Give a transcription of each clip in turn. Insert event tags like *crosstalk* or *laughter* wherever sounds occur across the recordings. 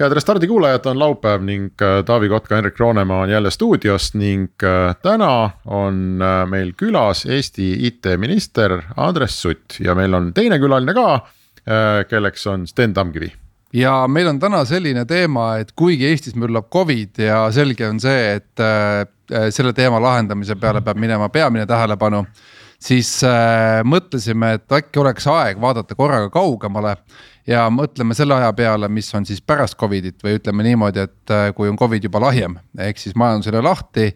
head Restardi kuulajad, on laupäev ning äh, Taavi Kotka, Henrik Roonemaa on jälle stuudios ning äh, täna on äh, meil külas Eesti IT-minister Andres Sutt ja meil on teine külaline ka, kelleks on Sten Tamkivi ja meil on täna selline teema, et kuigi Eestis müllab Covid ja selge on see, et selle teema lahendamise peale peab minema peamine tähelepanu siis äh, mõtlesime, et äkki oleks aeg vaadata korraga kaugemale ja mõtleme selle aja peale, mis on siis pärast Covidit või ütleme niimoodi, et äh, kui on Covid juba lahjem, ehk siis majandus üle lahti.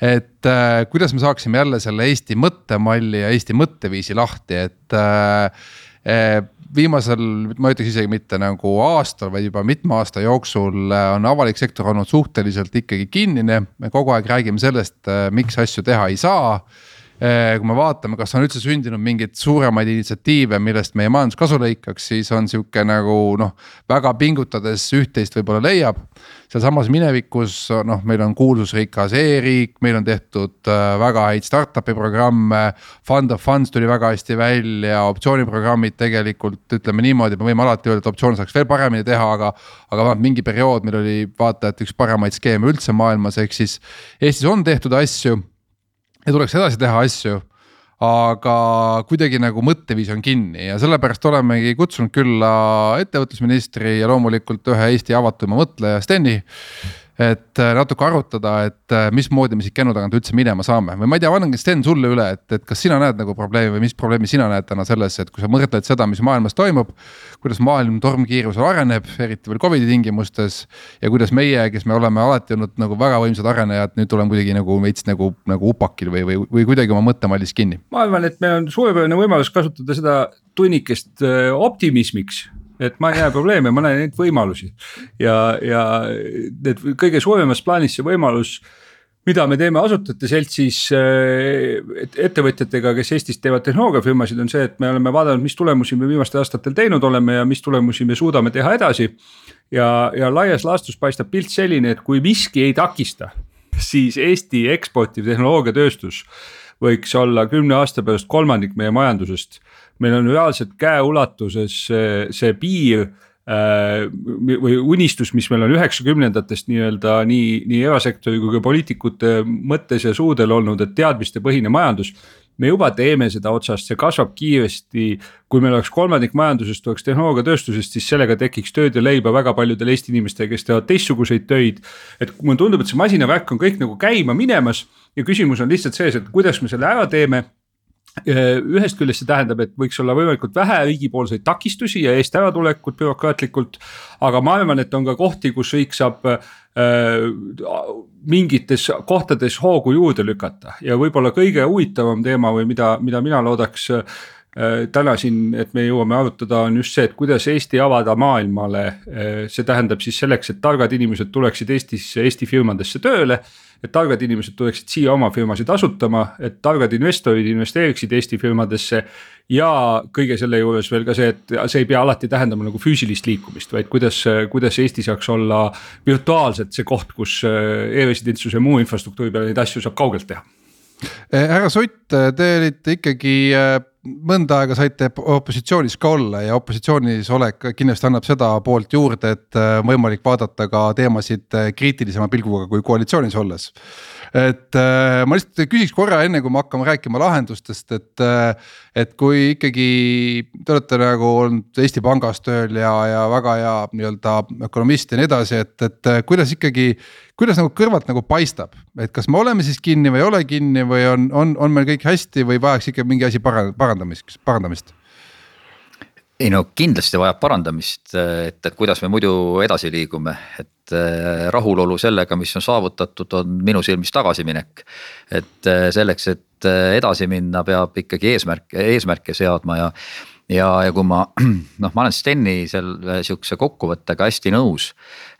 et äh, kuidas me saaksime jälle selle Eesti mõttemalli ja Eesti mõtteviisi lahti, et äh viimasel, ma ütleks isegi mitte nagu aastal, vaid juba mitme aasta jooksul on avalik sektor olnud suhteliselt ikkagi kinnine. me kogu aeg räägime sellest, miks asju teha ei saa Eh, kui me vaatame, kas on üldse sündinud mingeid suuremaid initsiatiive, millest meie majandus kasu lõikaks, siis on sihuke nagu noh, väga pingutades üht-teist võib-olla leiab. sealsamas minevikus noh, meil on kuulsusrikas e-riik, meil on tehtud äh, väga häid startup'i programme. Fund of funds tuli väga hästi välja, optsiooniprogrammid tegelikult ütleme niimoodi, me võime alati öelda, et optsioone saaks veel paremini teha, aga. aga vähemalt mingi periood meil oli vaata, et üks paremaid skeeme üldse maailmas, ehk siis Eestis on tehtud asju ja tuleks edasi teha asju. aga kuidagi nagu mõtteviis on kinni ja sellepärast olemegi kutsunud külla ettevõtlusministri ja loomulikult ühe Eesti avatuma mõtleja Steni et äh, natuke arutada, et äh, mismoodi me siit kännu tagant üldse minema saame või ma ei tea, annangi Sten sulle üle, et, et kas sina näed nagu probleemi või mis probleemi sina näed täna selles, et kui sa mõtled seda, mis maailmas toimub. kuidas maailm tormkiirusel areneb, eriti veel Covidi tingimustes ja kuidas meie, kes me oleme alati olnud nagu väga võimsad arenejad, nüüd tuleme kuidagi nagu veits nagu, nagu upakil või, või, või kuidagi oma mõttemallis kinni. ma arvan, et meil on suurepärane võimalus kasutada seda tunnikest äh, optimismiks et ma ei näe probleeme, ma näen neid võimalusi. ja, ja need kõige suuremas plaanis see võimalus, mida me teeme asutajate seltsis äh, ettevõtjatega, kes Eestis teevad tehnoloogiafirmasid, on see, et me oleme vaadanud, mis tulemusi me viimastel aastatel teinud oleme ja mis tulemusi me suudame teha edasi. ja, ja laias laastus paistab pilt selline, et kui miski ei takista, siis Eesti eksportiv tehnoloogiatööstus võiks olla kümne aasta pärast kolmandik meie majandusest meil on reaalselt käeulatuses see, see piir äh, või unistus, mis meil on üheksakümnendatest nii-öelda nii, nii erasektori kui ka poliitikute mõttes ja suudel olnud, et teadmistepõhine majandus. Me juba teeme seda otsast, see kasvab kiiresti. kui meil oleks kolmandik majandusest oleks tehnoloogiatööstusest, siis sellega tekiks tööd ja leiba väga paljudel Eesti inimestel, kes teevad teistsuguseid töid. et mulle tundub, et see masinavärk on kõik nagu käima minemas ja küsimus on lihtsalt selles, et kuidas me selle ära teeme ühest küljest see tähendab, et võiks olla võimalikult vähe riigipoolseid takistusi ja eest äratulekut bürokraatlikult. aga ma arvan, et on ka kohti, kus riik saab äh, mingites kohtades hoogu juurde lükata ja võib-olla kõige huvitavam teema või mida, mida mina loodaks äh, täna siin, et me jõuame arutada, on just see, et kuidas Eesti avada maailmale. Äh, see tähendab siis selleks, et targad inimesed tuleksid Eestisse, Eesti firmadesse tööle et targad inimesed tuleksid siia oma firmasid asutama, et targad investorid investeeriksid Eesti firmadesse. ja kõige selle juures veel ka see, et see ei pea alati tähendama nagu füüsilist liikumist, vaid kuidas, kuidas Eesti saaks olla virtuaalselt see koht, kus äh, e-residentsuse muu infrastruktuuri peale neid asju saab kaugelt teha Eh, härra Sutt, te olite ikkagi eh, mõnda aega saite opositsioonis ka olla ja opositsioonis olek kindlasti annab seda poolt juurde, et on võimalik vaadata ka teemasid kriitilisema pilguga kui koalitsioonis olles et äh, ma lihtsalt küsiks korra, enne kui me hakkame rääkima lahendustest, et. Äh, et kui ikkagi te olete nagu olnud Eesti Pangas tööl ja, ja väga hea nii-öelda ökonomist ja nii edasi, et, et äh, kuidas ikkagi. Kuidas nagu kõrvalt nagu paistab, et kas me oleme siis kinni või ei ole kinni või on, on, on meil kõik hästi või vajaks ikka mingi asi parandamist, parandamist? ei no kindlasti vajab parandamist, et, et kuidas me muidu edasi liigume, et äh, rahulolu sellega, mis on saavutatud, on minu silmis tagasiminek. et äh, selleks, et äh, edasi minna, peab ikkagi eesmärke, eesmärke seadma ja. ja, ja kui ma *clears throat* noh, ma olen Steni selle sihukese kokkuvõttega hästi nõus.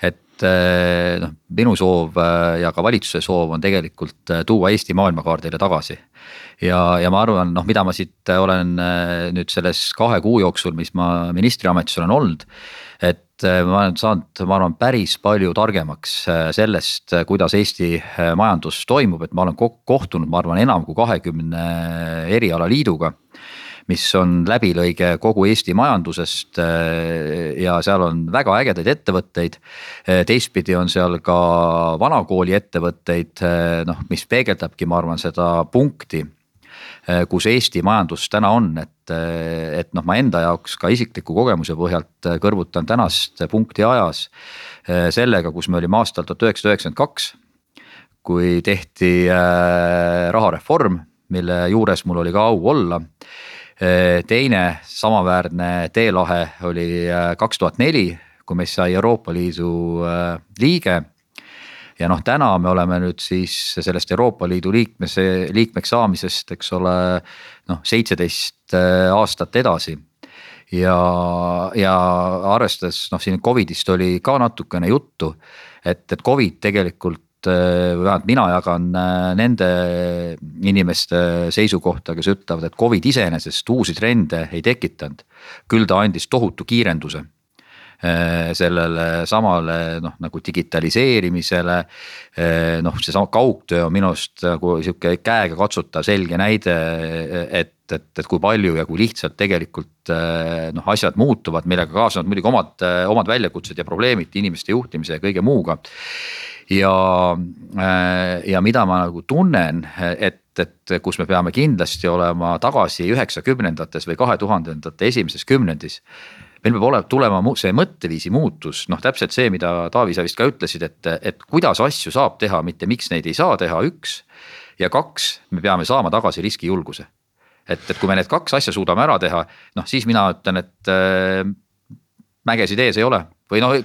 et et noh, minu soov ja ka valitsuse soov on tegelikult tuua Eesti maailmakaardile tagasi. ja, ja ma arvan, noh, mida ma siit olen nüüd selles kahe kuu jooksul, mis ma ministriametis olen olnud et ma olen saanud, ma arvan, päris palju targemaks sellest, kuidas Eesti majandus toimub, et ma olen kohtunud, ma arvan, enam kui kahekümne erialaliiduga mis on läbilõige kogu Eesti majandusest äh, ja seal on väga ägedaid ettevõtteid. Äh, teistpidi on seal ka vanakooli ettevõtteid, äh, noh, mis peegeldabki, ma arvan, seda punkti kus Eesti majandus täna on, et, et noh, ma enda jaoks ka isikliku kogemuse põhjalt kõrvutan tänast punkti ajas sellega, kus me olime aastal tuhat üheksasada üheksakümmend kaks. kui tehti rahareform, mille juures mul oli ka au olla teine samaväärne teelahe oli äh, kaks tuhat neli, kui meist sai Euroopa Liidu äh, liige. ja noh, täna me oleme nüüd siis sellest Euroopa Liidu liikmes, liikmeks saamisest, eks ole, noh seitseteist aastat edasi ja, ja arvestades noh, siin Covidist oli ka natukene juttu, et, et Covid tegelikult Äh, vähemalt mina jagan äh, nende inimeste seisukohta, kes ütlevad, et Covid iseenesest uusi trende ei tekitanud. küll ta andis tohutu kiirenduse äh, sellele samale noh, nagu digitaliseerimisele. noh, seesama kaugtöö on minu arust nagu sihuke käega katsutav selge näide, et, et, et kui palju ja kui lihtsalt tegelikult noh, asjad muutuvad, millega kaasnevad muidugi omad, omad väljakutsed ja probleemid inimeste juhtimise ja kõige muuga ja, äh, ja mida ma nagu tunnen, et, et kus me peame kindlasti olema tagasi üheksakümnendates või kahe tuhandendate esimeses kümnendis meil peab olema, tulema see mõtteviisi muutus, noh täpselt see, mida Taavi, sa vist ka ütlesid, et, et kuidas asju saab teha, mitte miks neid ei saa teha, üks. ja kaks, me peame saama tagasi riskijulguse. et, et kui me need kaks asja suudame ära teha, noh siis mina ütlen, et äh, mägesid ees ei ole või noh,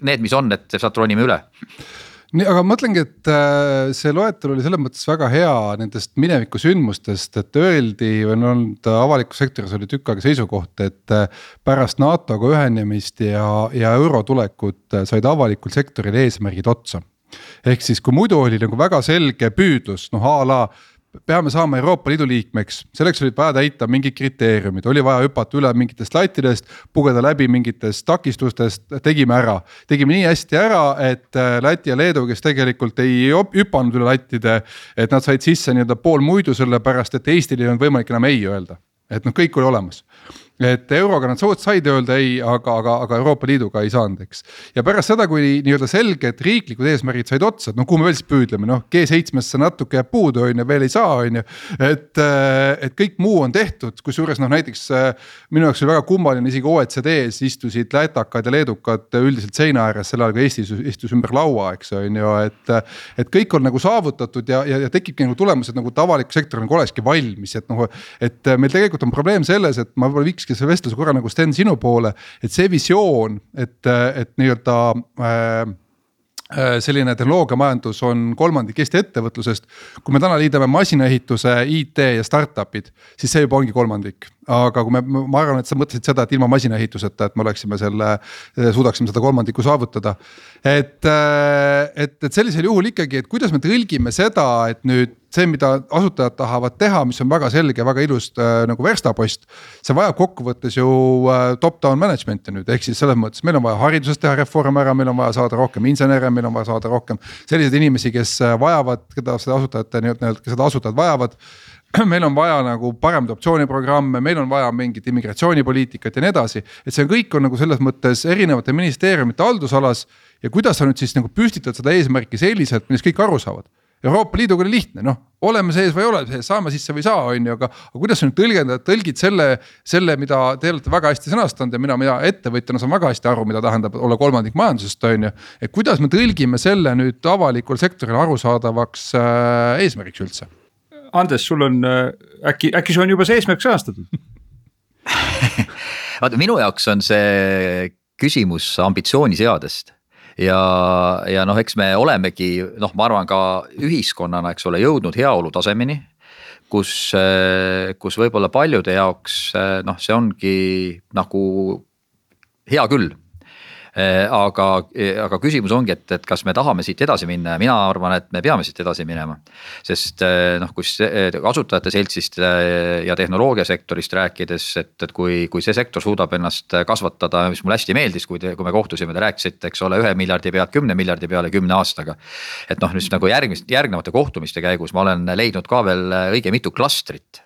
need, mis on, et sealt ronime üle nii, aga mõtlengi, et äh, see loetelu oli selles mõttes väga hea nendest mineviku sündmustest, et öeldi või on olnud avalikus sektoris oli tükk aega seisukoht, et äh, pärast NATO-ga ühenemist ja, ja euro tulekut äh, said avalikul sektoril eesmärgid otsa. ehk siis, kui muidu oli nagu väga selge püüdlus, noh a la peame saama Euroopa Liidu liikmeks, selleks olid vaja täita mingid kriteeriumid, oli vaja hüpata üle mingitest latidest, pugeda läbi mingitest takistustest, tegime ära. tegime nii hästi ära, et äh, Läti ja Leedu, kes tegelikult ei hüpanud üle lattide, et nad said sisse nii-öelda pool muidu, sellepärast et Eestil ei olnud võimalik enam ei öelda. et noh, kõik oli olemas et euroga nad suht said öelda ei, aga, aga, aga Euroopa Liiduga ei saanud, eks. ja pärast seda, kui nii-öelda selged riiklikud eesmärgid said otsa, et no kuhu me veel siis püüdleme, noh G7-sse natuke jääb puudu, on ju, veel ei saa, on ju. et, äh, et kõik muu on tehtud, kusjuures noh, näiteks äh, minu jaoks oli väga kummaline, isegi OECD-s istusid lätakad ja leedukad üldiselt seina ääres, sel ajal kui Eesti istus ümber laua, eks on ju, et. et kõik on nagu saavutatud ja, ja, ja tekibki nagu tulemus, et nagu avalik sektor nagu olekski valmis, et noh, et meil tegelikult on probleem selles, et ma võib-olla viikski see vestluse korra nagu Sten sinu poole, et see visioon, et, et nii-öelda äh, äh, selline tehnoloogiamajandus on kolmandik Eesti ettevõtlusest. kui me täna liidame masinaehituse, IT ja startup'id, siis see juba ongi kolmandik aga kui me, ma arvan, et sa mõtlesid seda, et ilma masinaehituseta, et me oleksime selle, suudaksime seda kolmandikku saavutada. et, et, et sellisel juhul ikkagi, et kuidas me tõlgime seda, et nüüd see, mida asutajad tahavad teha, mis on väga selge, väga ilus äh, nagu verstapost. see vajab kokkuvõttes ju äh, top-down management'i nüüd, ehk siis selles mõttes meil on vaja hariduses teha reform ära, meil on vaja saada rohkem insenere, meil on vaja saada rohkem selliseid inimesi, kes vajavad, keda seda asutajate nii-öelda, seda asutajad vajavad *clears throat* meil on vaja nagu paremaid optsiooniprogramme, meil on vaja mingit immigratsioonipoliitikat ja nii edasi. et see kõik on nagu selles mõttes erinevate ministeeriumite haldusalas ja kuidas sa nüüd siis nagu püstitad seda eesmärki selliselt, millest kõik aru saavad. Euroopa Liiduga oli lihtne, noh, oleme sees või ei ole sees, saame sisse või ei saa, on ju, aga, aga kuidas sa nüüd tõlgendad, tõlgid selle, selle, mida te olete väga hästi sõnastanud ja mina, mina ettevõtjana saan väga hästi aru, mida tähendab olla kolmandik majandusest, on ju. et kuidas me tõlgime selle nüüd avalikul sektoril arusaadavaks äh, eesmärgiks üldse? Andres, sul on äh, äkki, äkki sul on juba see eesmärk sõnastatud? *laughs* Vaata minu jaoks on see küsimus ambitsiooniseadest ja, ja noh, eks me olemegi noh, ma arvan ka ühiskonnana, eks ole, jõudnud heaolu tasemeni. kus, kus võib-olla paljude jaoks noh, see ongi nagu hea küll aga, aga küsimus ongi, et, et kas me tahame siit edasi minna ja mina arvan, et me peame siit edasi minema. sest äh, noh, kus kasutajate seltsist ja tehnoloogiasektorist rääkides, et, et kui, kui see sektor suudab ennast kasvatada, mis mulle hästi meeldis, kui te, kui me kohtusime, te rääkisite, eks ole, ühe miljardi pealt kümne miljardi peale kümne aastaga. et noh, nüüd nagu järgmist, järgnevate kohtumiste käigus ma olen leidnud ka veel õige mitu klastrit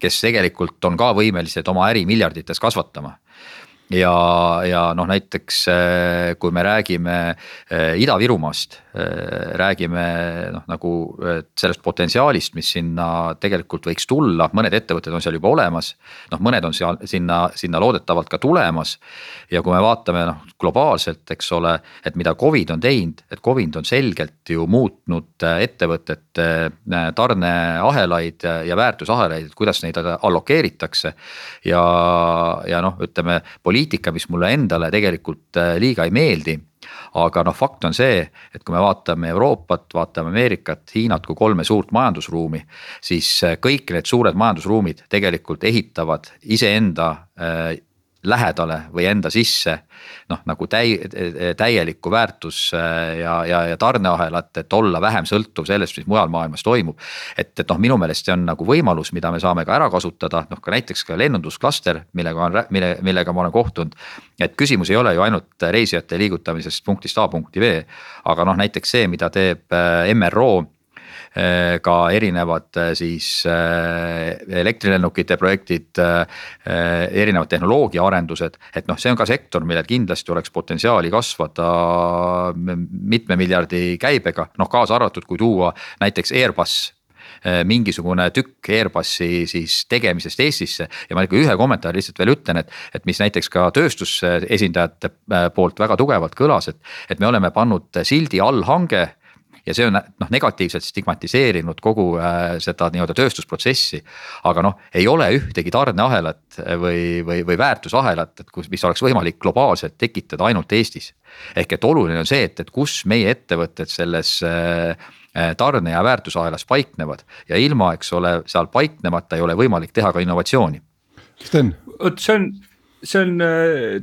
kes tegelikult on ka võimelised oma äri miljardites kasvatama ja, ja noh, näiteks äh, kui me räägime äh, Ida-Virumaast, räägime noh, nagu sellest potentsiaalist, mis sinna tegelikult võiks tulla, mõned ettevõtted on seal juba olemas. noh, mõned on seal sinna, sinna loodetavalt ka tulemas. ja kui me vaatame noh globaalselt, eks ole, et mida Covid on teinud, et Covid on selgelt ju muutnud ettevõtete tarneahelaid ja väärtusahelaid, et kuidas neid allokeeritakse. ja, ja noh, ütleme poliitika, mis mulle endale tegelikult äh, liiga ei meeldi aga noh, fakt on see, et kui me vaatame Euroopat, vaatame Ameerikat, Hiinat kui kolme suurt majandusruumi, siis äh, kõik need suured majandusruumid tegelikult ehitavad iseenda äh, lähedale või enda sisse. noh, nagu täi-, täielikku väärtus äh, ja, ja, ja tarneahelat, et olla vähem sõltuv sellest, mis mujal maailmas toimub. et, et noh, minu meelest see on nagu võimalus, mida me saame ka ära kasutada, noh ka näiteks ka lennundusklaster, millega on, mille, millega ma olen kohtunud. et küsimus ei ole ju ainult reisijate liigutamisest punktist A punkti B, aga noh, näiteks see, mida teeb äh, MRO ka erinevad äh, siis äh, elektrilennukite projektid, erinevad tehnoloogiaarendused, et noh, see on ka sektor, millel kindlasti oleks potentsiaali kasvada mitme miljardi käibega, noh kaasa arvatud, kui tuua näiteks Airbus mingisugune tükk Airbusi siis tegemisest Eestisse. Ja ma ikka ühe kommentaari lihtsalt veel ütlen, et, et mis näiteks ka tööstusesindajate poolt väga tugevalt kõlas, et, et me oleme pannud sildi allhange ja see on noh, negatiivselt stigmatiseerinud kogu äh, seda nii-öelda tööstusprotsessi. aga noh, ei ole ühtegi tarneahelat või, või, või väärtusahelat, et kus, mis oleks võimalik globaalselt tekitada ainult Eestis. ehk et oluline on see, et, et kus meie ettevõtted selles äh, äh, tarne ja väärtusahelas paiknevad ja ilma, eks ole, seal paiknemata ei ole võimalik teha ka innovatsiooni. Sten. vot see on see on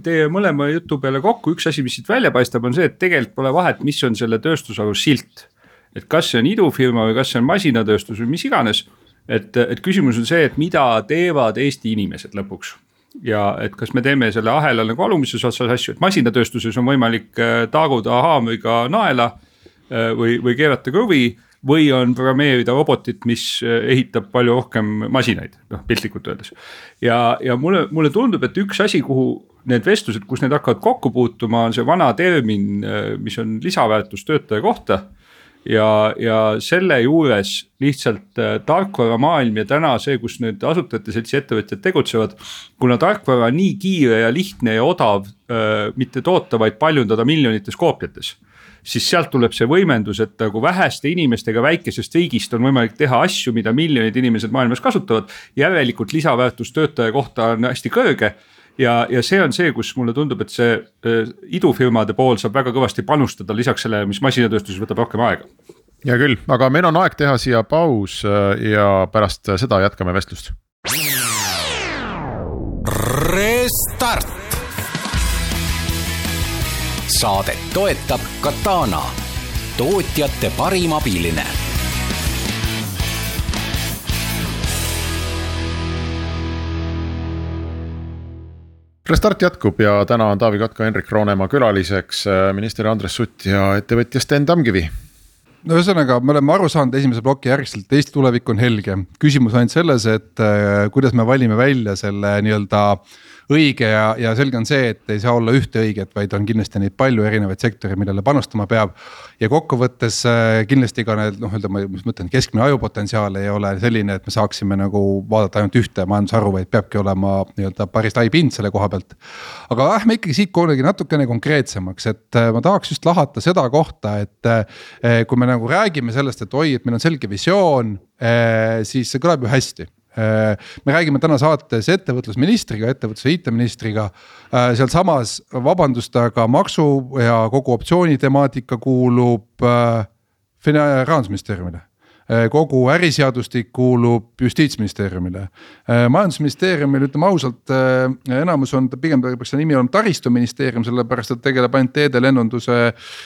teie mõlema jutu peale kokku, üks asi, mis siit välja paistab, on see, et tegelikult pole vahet, mis on selle tööstusharu silt et kas see on idufirma või kas see on masinatööstus või mis iganes. et, et küsimus on see, et mida teevad Eesti inimesed lõpuks ja et kas me teeme selle ahela nagu alumises otsas asju, et masinatööstuses on võimalik äh, taaguda haamriga naela äh, või, või keerata kõvi või on programmeerida robotit, mis äh, ehitab palju rohkem masinaid, noh piltlikult öeldes. ja, ja mulle, mulle tundub, et üks asi, kuhu need vestlused, kus need hakkavad kokku puutuma, on see vana termin, mis on lisaväärtus töötaja kohta ja, ja selle juures lihtsalt äh, tarkvaramaailm ja täna see, kus nüüd asutajate seltsi ettevõtjad tegutsevad. kuna tarkvara on nii kiire ja lihtne ja odav äh, mitte toota, vaid paljundada miljonites koopiates siis sealt tuleb see võimendus, et nagu väheste inimestega väikesest riigist on võimalik teha asju, mida miljonid inimesed maailmas kasutavad. järelikult lisaväärtus töötaja kohta on hästi kõrge ja, ja see on see, kus mulle tundub, et see äh, idufirmade pool saab väga kõvasti panustada lisaks sellele, mis masinatööstuses võtab rohkem aega. hea küll, aga meil on aeg teha siia paus äh, ja pärast seda jätkame vestlust. Restart. saadet toetab Katana, tootjate parim abiline Restart jätkub ja täna on Taavi Kotka, Henrik Roonemaa külaliseks äh, minister Andres Sutt ja ettevõtja Sten Tamkivi no ühesõnaga, me oleme aru saanud esimese ploki järgselt, Eesti tulevik on helge. küsimus ainult selles, et äh, kuidas me valime välja selle nii-öelda äh, õige ja, ja selge on see, et ei saa olla ühte õiget, vaid on kindlasti neid palju erinevaid sektoreid, millele panustama peab. ja kokkuvõttes äh, kindlasti ka need noh, ma, mis ma ütlen, keskmine ajupotentsiaal ei ole selline, et me saaksime nagu vaadata ainult ühte majandusharu, vaid peabki olema nii-öelda päris lai pind selle koha pealt. aga lähme ikkagi siit kuidagi natukene konkreetsemaks, et äh, ma tahaks just lahata seda kohta, et äh, kui me nagu räägime sellest, et oi, et meil on selge visioon, siis see kõlab ju hästi me räägime täna saates ettevõtlusministriga, ettevõtluse IT-ministriga. Äh, sealsamas, vabandust, aga maksu ja kogu optsiooni temaatika kuulub äh, rahandusministeeriumile. Äh, kogu äriseadustik kuulub justiitsministeeriumile. Äh, majandusministeeriumil, ütleme ausalt, äh, enamus on, pigem peaks see nimi olema taristuministeerium, sellepärast et tegeleb ainult teede, lennunduse,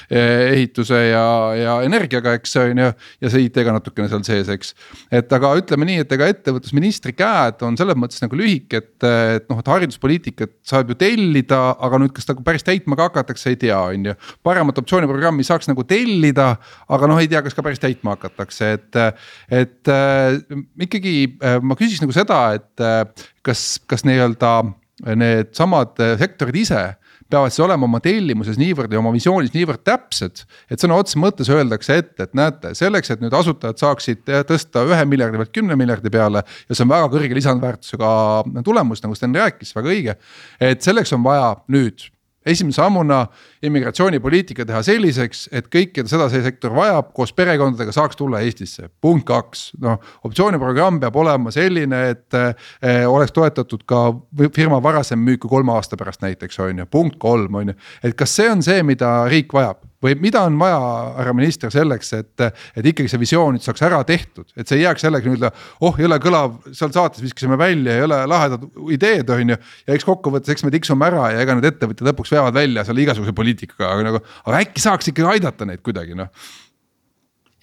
ehituse ja, ja energiaga, eks on ju. ja see IT-ga natukene seal sees, eks. et aga ütleme nii, et ega ettevõtlusministri käed on selles mõttes nagu lühike, et, et noh, et hariduspoliitikat saab ju tellida, aga nüüd, kas ta päris täitma ka hakatakse, ei tea, on ju. paremat optsiooniprogrammi saaks nagu tellida, aga noh, ei tea, kas ka päris täitma hakatakse, et et, et äh, ikkagi äh, ma küsiks nagu seda, et äh, kas, kas nii-öelda needsamad sektorid ise peavad siis olema oma tellimuses niivõrd ja oma visioonis niivõrd täpsed. et sõna otseses mõttes öeldakse ette, et näete, selleks, et nüüd asutajad saaksid tõsta ühe miljardi pealt kümne miljardi peale. ja see on väga kõrge lisandväärtusega tulemus, nagu Sten rääkis, väga õige. et selleks on vaja nüüd esimese sammuna immigratsioonipoliitika teha selliseks, et kõik, keda seda see sektor vajab, koos perekondadega saaks tulla Eestisse. punkt kaks, noh optsiooniprogramm peab olema selline, et eh, oleks toetatud ka firma varasem müük kolme aasta pärast näiteks on ju, punkt kolm on ju. et kas see on see, mida riik vajab? Või mida on vaja, härra minister, selleks, et, et ikkagi see visioon nüüd saaks ära tehtud, et see ei jääks jällegi nii-öelda. oh jõle kõlav, seal saates viskasime välja, jõle lahedad ideed, on ju. ja eks kokkuvõttes, eks me tiksume ära ja ega need ettevõtjad lõpuks veavad välja seal igasuguse poliitikaga, aga nagu, aga äkki saaks ikkagi aidata neid kuidagi noh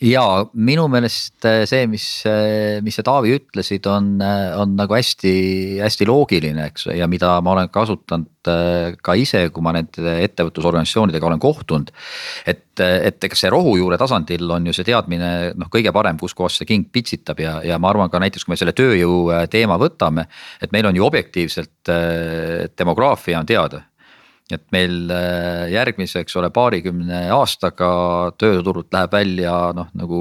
ja minu meelest äh, see, mis, äh, mis sa Taavi ütlesid, on, äh, on nagu hästi-hästi loogiline, eks ja mida ma olen kasutanud ka ise, kui ma nende ettevõtlusorganisatsioonidega olen kohtunud. et, et ega see rohujuure tasandil on ju see teadmine noh, kõige parem, kuskohast see king pitsitab ja, ja ma arvan ka näiteks, kui me selle tööjõu teema võtame. et meil on ju objektiivselt demograafia on teada et meil äh, järgmise, eks ole, paarikümne aastaga tööturult läheb välja noh, nagu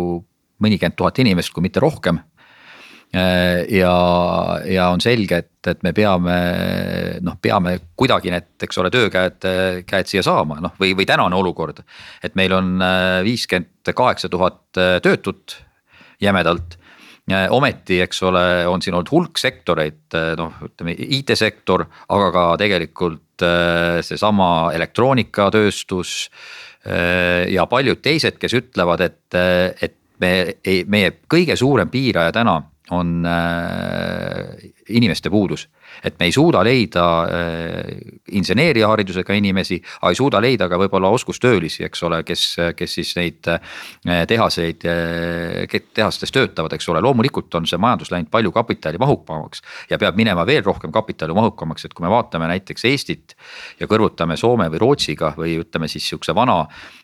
mõnikümmend tuhat inimest, kui mitte rohkem. Äh, ja, ja on selge, et, et me peame noh, peame kuidagi need, eks ole, töökäed, käed siia saama, noh või, või tänane olukord. et meil on äh, viiskümmend kaheksa tuhat töötut jämedalt ometi, eks ole, on siin olnud hulk sektoreid, noh, ütleme IT-sektor, aga ka tegelikult seesama elektroonikatööstus äh, ja paljud teised, kes ütlevad, et, äh, et me ei, meie kõige suurem piiraja täna on inimeste puudus et me ei suuda leida äh, inseneeriaharidusega inimesi, aga ei suuda leida ka võib-olla oskustöölisi, eks ole, kes, kes siis neid äh, tehaseid, äh, tehastes töötavad, eks ole, loomulikult on see majandus läinud palju kapitalimahukamaks. ja peab minema veel rohkem kapitalimahukamaks, et kui me vaatame näiteks Eestit ja kõrvutame Soome või Rootsiga või ütleme siis sihukese vana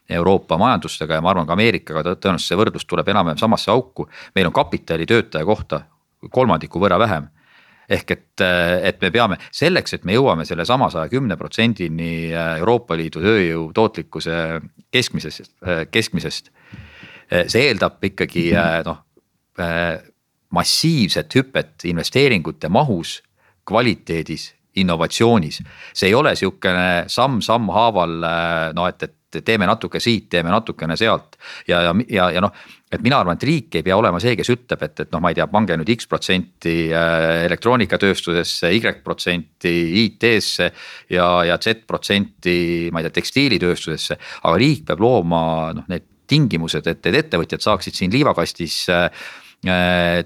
Euroopa majandustega ja ma arvan ka Ameerikaga tõenäoliselt see võrdlus tuleb enam-vähem samasse auku. meil on kapitali töötaja kohta kolmandiku võrra vähem ehk et, et me peame selleks, et me jõuame selle sama saja kümne protsendini äh, Euroopa Liidu tööjõu tootlikkuse keskmisest, äh, keskmisest. Äh, see eeldab ikkagi noh massiivset hüpet investeeringute mahus, kvaliteedis, innovatsioonis. see ei ole sihukene samm-samm haaval no et, et teeme natuke siit, teeme natukene sealt ja, ja, ja, ja noh et mina arvan, et riik ei pea olema see, kes ütleb, et, et noh, ma ei tea, pange nüüd X protsenti äh, elektroonikatööstusesse, Y protsenti IT-sse ja, ja Z protsenti, ma ei tea, tekstiilitööstusesse. aga riik peab looma noh, need tingimused, et need ettevõtjad saaksid siin liivakastis äh,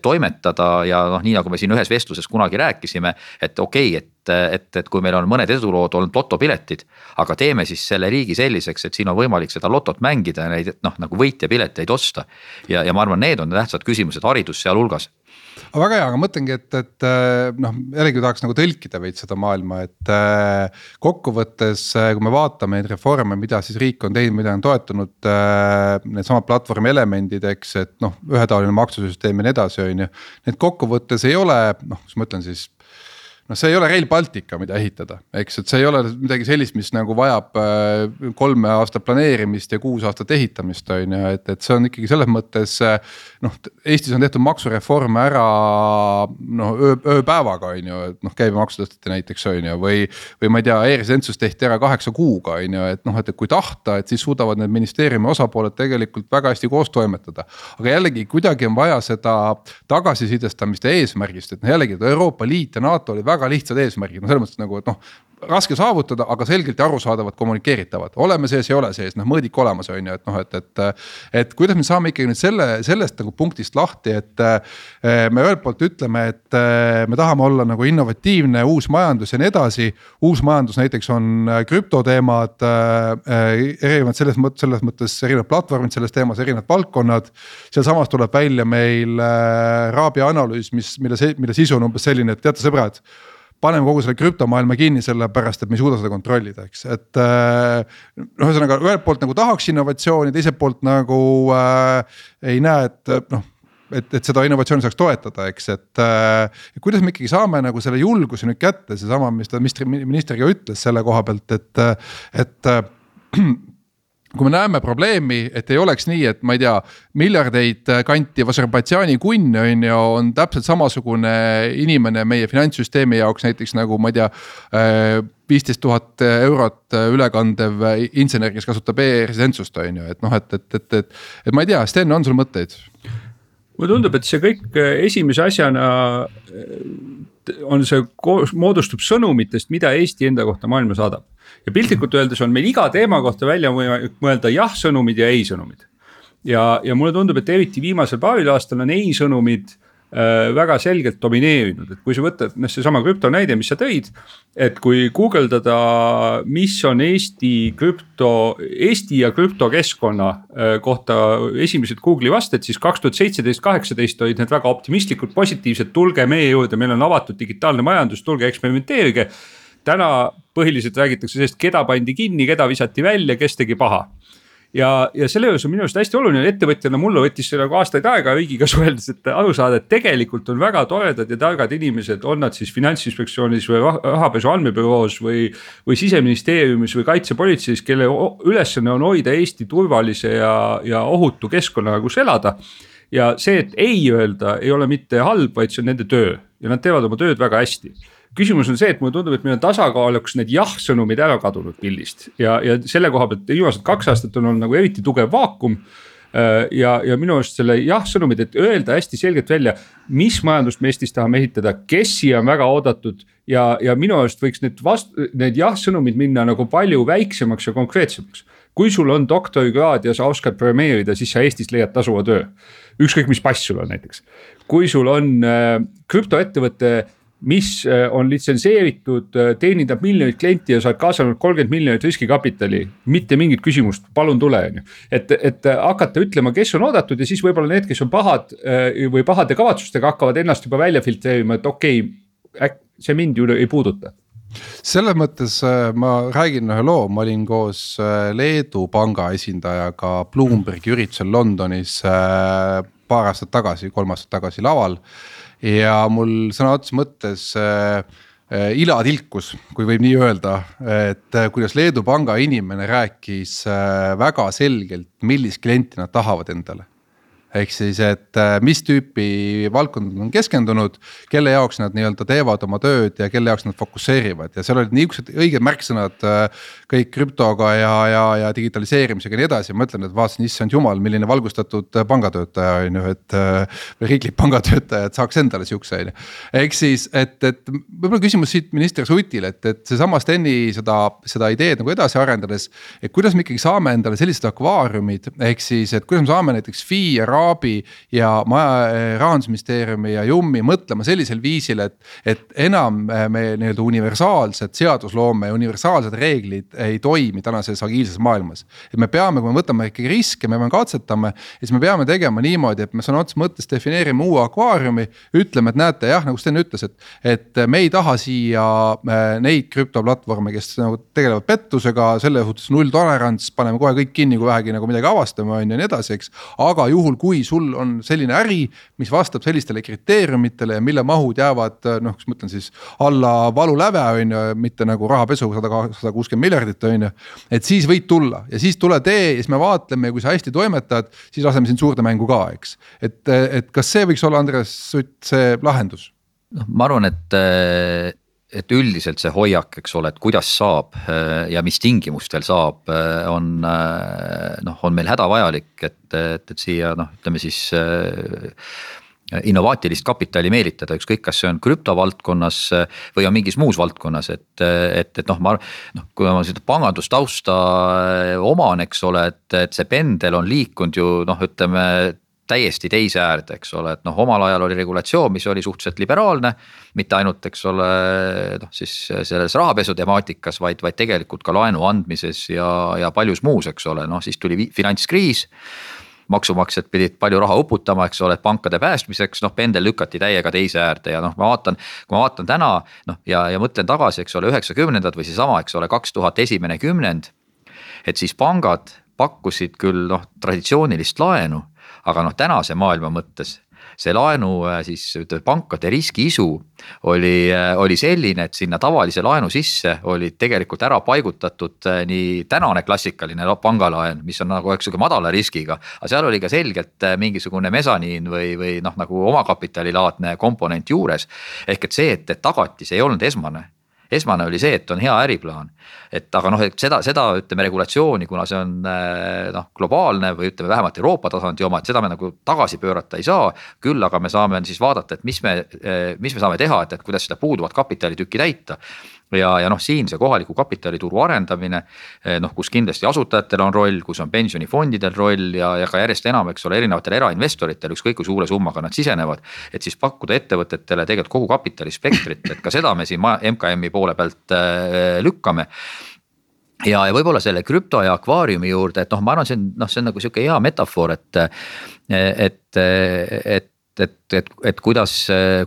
toimetada ja noh, nii nagu me siin ühes vestluses kunagi rääkisime, et okei okay,, et et, et kui meil on mõned edulood olnud lotopiletid. aga teeme siis selle riigi selliseks, et siin on võimalik seda lotot mängida ja neid noh, nagu võitjapileteid osta. ja, ja ma arvan, need on tähtsad küsimused, haridus sealhulgas aga väga hea, aga mõtlengi, et, et noh, jällegi tahaks nagu tõlkida veits seda maailma, et äh, kokkuvõttes, äh, kui me vaatame neid reforme, mida siis riik on teinud, mida on toetanud. Needsamad platvormi elemendid, eks, et noh, ühetaoline maksusüsteem ja nii edasi, on ju. Need kokkuvõttes ei ole noh, kuidas ma ütlen siis noh, see ei ole Rail Baltica, mida ehitada, eks, et see ei ole midagi sellist, mis nagu vajab äh, kolme aastat planeerimist ja kuus aastat ehitamist, on ju, et, et see on ikkagi selles mõttes. Äh, noh, Eestis on tehtud maksureforme ära noh, öö, ööpäevaga on ju, et noh, käibemaksu tõsteti näiteks on ju, või. või ma ei tea e, e-residentsus tehti ära kaheksa kuuga on ju, et noh, et kui tahta, et siis suudavad need ministeeriumi osapooled tegelikult väga hästi koos toimetada. aga jällegi kuidagi on vaja seda tagasisidestamist ja eesmärgist, et noh jällegi Euroopa Liit ja NATO olid väga väga lihtsad eesmärgid, no selles mõttes nagu, et noh raske saavutada, aga selgelt ja arusaadavalt kommunikeeritavad, oleme sees, ei ole sees, noh mõõdik olemas, on ju, et noh, et, et. et kuidas me saame ikkagi nüüd selle, sellest nagu punktist lahti, et eh, me ühelt poolt ütleme, et eh, me tahame olla nagu innovatiivne, uus majandus ja nii edasi. uus majandus näiteks on eh, krüptoteemad, erinevad selles mõttes, selles mõttes erinevad platvormid selles teemas, erinevad valdkonnad. sealsamas tuleb välja meil Raabi analüüs, mis, mille, mille sisu on umbes selline, et teate sõbrad paneme kogu selle krüptomaailma kinni, sellepärast et me ei suuda seda kontrollida, eks, et äh,. noh, ühesõnaga ühelt poolt nagu tahaks innovatsiooni, teiselt poolt nagu äh, ei näe, et noh et, et seda innovatsiooni saaks toetada, eks, et äh, kuidas me ikkagi saame nagu selle julguse nüüd kätte, seesama, mis ta ministri, minister ka ütles selle koha pealt, et, et äh, kui me näeme probleemi, et ei oleks nii, et ma ei tea, miljardeid kantiv Aserbaidžaani kunn on ju, on täpselt samasugune inimene meie finantssüsteemi jaoks näiteks nagu ma ei tea viisteist tuhat eurot ülekandev insener, kes kasutab e-residentsust on ju, et noh, et, et, et, et, et ma ei tea, Sten, on sul mõtteid? mulle tundub, et see kõik esimese asjana on see koos, moodustub sõnumitest, mida Eesti enda kohta maailma saadab ja piltlikult öeldes on meil iga teema kohta välja võimalik mõelda jah-sõnumid ja ei-sõnumid. ja, ja mulle tundub, et eriti viimasel paaril aastal on ei-sõnumid äh, väga selgelt domineerinud, et kui sa võtad noh, seesama krüpto näide, mis sa tõid. et kui guugeldada, mis on Eesti krüpto, Eesti ja krüptokeskkonna äh, kohta esimesed Google'i vasted, siis kaks tuhat seitseteist, kaheksateist olid need väga optimistlikud, positiivsed, tulge meie juurde, meil on avatud digitaalne majandus, tulge eksperimenteerige täna põhiliselt räägitakse sellest, keda pandi kinni, keda visati välja, kes tegi paha ja, ja selle juures on minu arust hästi oluline, ettevõtjana mulle võttis see nagu aastaid aega riigiga suheldes, et aru saada, et tegelikult on väga toredad ja targad inimesed, on nad siis finantsinspektsioonis või rahapesu andmebüroos või. või siseministeeriumis või kaitsepolitseis, kelle ülesanne on hoida Eesti turvalise ja, ja ohutu keskkonna, kus elada. ja see, et ei öelda, ei ole mitte halb, vaid see on nende töö ja nad teevad oma tööd väga hästi küsimus on see, et mulle tundub, et meil on tasakaaluks need jah-sõnumid ära kadunud pildist ja, ja selle koha pealt viimased kaks aastat on olnud nagu eriti tugev vaakum äh, ja, ja minu arust selle jah-sõnumid, et öelda hästi selgelt välja, mis majandust me Eestis tahame ehitada, kes siia on väga oodatud. ja, ja minu arust võiks need vast-, need jah-sõnumid minna nagu palju väiksemaks ja konkreetsemaks. kui sul on doktorikraad ja sa oskad programmeerida, siis sa Eestis leiad tasuva töö. ükskõik, mis pass sul on näiteks, kui sul on äh, krüptoettevõte mis äh, on litsenseeritud, äh, teenindab miljonit klienti ja sa oled kaasanud kolmkümmend miljonit riskikapitali, mitte mingit küsimust, palun tule, on ju. et, et hakata ütlema, kes on oodatud ja siis võib-olla need, kes on pahad äh, või pahade kavatsustega hakkavad ennast juba välja filtreerima, et okei okay,, see mind ju ei puuduta. Selles mõttes ma räägin ühe loo, ma olin koos Leedu panga esindajaga Bloombergi üritusel Londonis paar aastat tagasi, kolm aastat tagasi laval ja mul sõna otseses mõttes äh, äh, ila tilkus, kui võib nii öelda, et äh, kuidas Leedu panga inimene rääkis väga selgelt, millist klienti nad tahavad endale ehk siis, et äh, mis tüüpi valdkondad on keskendunud, kelle jaoks nad nii-öelda teevad oma tööd ja kelle jaoks nad fokusseerivad ja seal olid niisugused õiged märksõnad äh, kõik krüptoga ja, ja, ja digitaliseerimisega ja nii edasi, ma mõtlen, et vaatasin, issand jumal, milline valgustatud pangatöötaja on ju, et. Äh, või riiklik pangatöötaja, et saaks endale sihukese on ju. ehk siis, et, et võib-olla küsimus siit minister Sutile, et, et seesama Steni seda, seda ideed nagu edasi arendades. et kuidas me ikkagi saame endale sellised akvaariumid, ehk siis, et kuidas me saame näiteks FI ja RA Raabi ja maja, eh, rahandusministeeriumi ja Jummi mõtlema sellisel viisil, et. et enam eh, me nii-öelda universaalsed seadusloome ja universaalsed reeglid ei toimi tänases agiilses maailmas. et me peame, kui me võtame ikkagi riske, me peame katsetama, siis me peame tegema niimoodi, et me sõna otseses mõttes defineerime uue akvaariumi. ütleme, et näete jah, nagu Sten ütles, et, et me ei taha siia eh, neid krüptoplatvorme, kes nagu tegelevad pettusega, selle suhtes nulltolerants, paneme kohe kõik kinni, kui vähegi nagu midagi avastame, on ju ja nii edasi, eks. aga juhul, kui kui sul on selline äri, mis vastab sellistele kriteeriumitele ja mille mahud jäävad noh, kas ma ütlen siis alla valuläve on ju, mitte nagu rahapesu sada, sada kuuskümmend miljardit on ju. et siis võid tulla ja siis tule tee ja siis me vaatleme ja kui sa hästi toimetad, siis laseme sind suurde mängu ka, eks. et, et kas see võiks olla, Andres Sutt, see lahendus? noh, ma arvan, et et üldiselt see hoiak, eks ole, et kuidas saab äh, ja mis tingimustel saab, äh, on äh, noh, on meil hädavajalik, et, et, et siia noh, ütleme siis innovaatilist kapitali meelitada, ükskõik, kas see on krüptovaldkonnas või on mingis muus valdkonnas, et, et, et noh, ma noh, kui ma seda pangandustausta oman, eks ole, et, et see pendel on liikunud ju noh, ütleme täiesti teise äärde, eks ole, et noh, omal ajal oli regulatsioon, mis oli suhteliselt liberaalne. mitte ainult, eks ole, noh siis selles rahapesu temaatikas, vaid, vaid tegelikult ka laenu andmises ja, ja paljus muus, eks ole, noh siis tuli finantskriis maksumaksjad pidid palju raha uputama, eks ole, pankade päästmiseks, noh pendel lükati täiega teise äärde ja noh, ma vaatan. kui ma vaatan täna noh ja, ja mõtlen tagasi, eks ole, üheksakümnendad või seesama, eks ole, kaks tuhat esimene kümnend. et siis pangad pakkusid küll noh, traditsioonilist laenu aga noh, tänase maailma mõttes see laenu äh, siis ütleme pankade riskiisu oli, äh, oli selline, et sinna tavalise laenu sisse olid tegelikult ära paigutatud äh, nii tänane klassikaline pangalaen, mis on nagu eks sihuke madala riskiga. aga seal oli ka selgelt mingisugune mesaniin või, või noh, nagu omakapitalilaadne komponent juures. ehk et see, et, tagatis ei olnud esmane esmane oli see, et on hea äriplaan. et aga noh, et seda, seda ütleme regulatsiooni, kuna see on eh, noh, globaalne või ütleme vähemalt Euroopa tasandi oma, et seda me nagu tagasi pöörata ei saa. küll aga me saame siis vaadata, et mis me, eh, mis me saame teha, et, et kuidas seda puuduvat kapitalitükki täita ja, ja noh, siin see kohaliku kapitalituru arendamine eh, noh, kus kindlasti asutajatel on roll, kus on pensionifondidel roll ja, ja ka järjest enam, eks ole, erinevatel erainvestoritel, ükskõik kui suure summaga nad sisenevad. et siis pakkuda ettevõtetele tegelikult kogu kapitalispektrit, et ka seda me siin MKM-i poole pealt äh, lükkame ja, ja võib-olla selle krüpto ja akvaariumi juurde, et noh, ma arvan, see on noh, see on nagu sihuke hea metafoor, et, et, et et, et, et kuidas,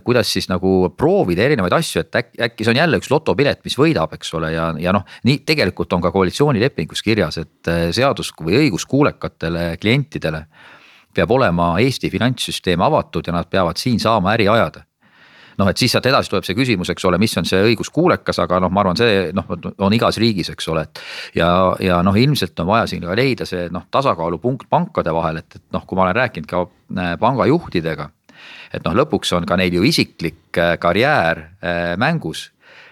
kuidas siis nagu proovida erinevaid asju, et äkki, äkki see on jälle üks lotopilet, mis võidab, eks ole, ja, ja noh. nii tegelikult on ka koalitsioonilepingus kirjas, et eh, seadus või õigus kuulekatele klientidele. peab olema Eesti finantssüsteem avatud ja nad peavad siin saama äri ajada noh, et siis sealt edasi tuleb see küsimus, eks ole, mis on see õiguskuulekas, aga noh, ma arvan, see noh, on igas riigis, eks ole, et. ja, ja noh, ilmselt on vaja siin ka leida see noh, tasakaalupunkt pankade vahel, et, et noh, kui ma olen rääkinud ka eh, pangajuhtidega et noh, lõpuks on ka neil ju isiklik äh, karjäär äh, mängus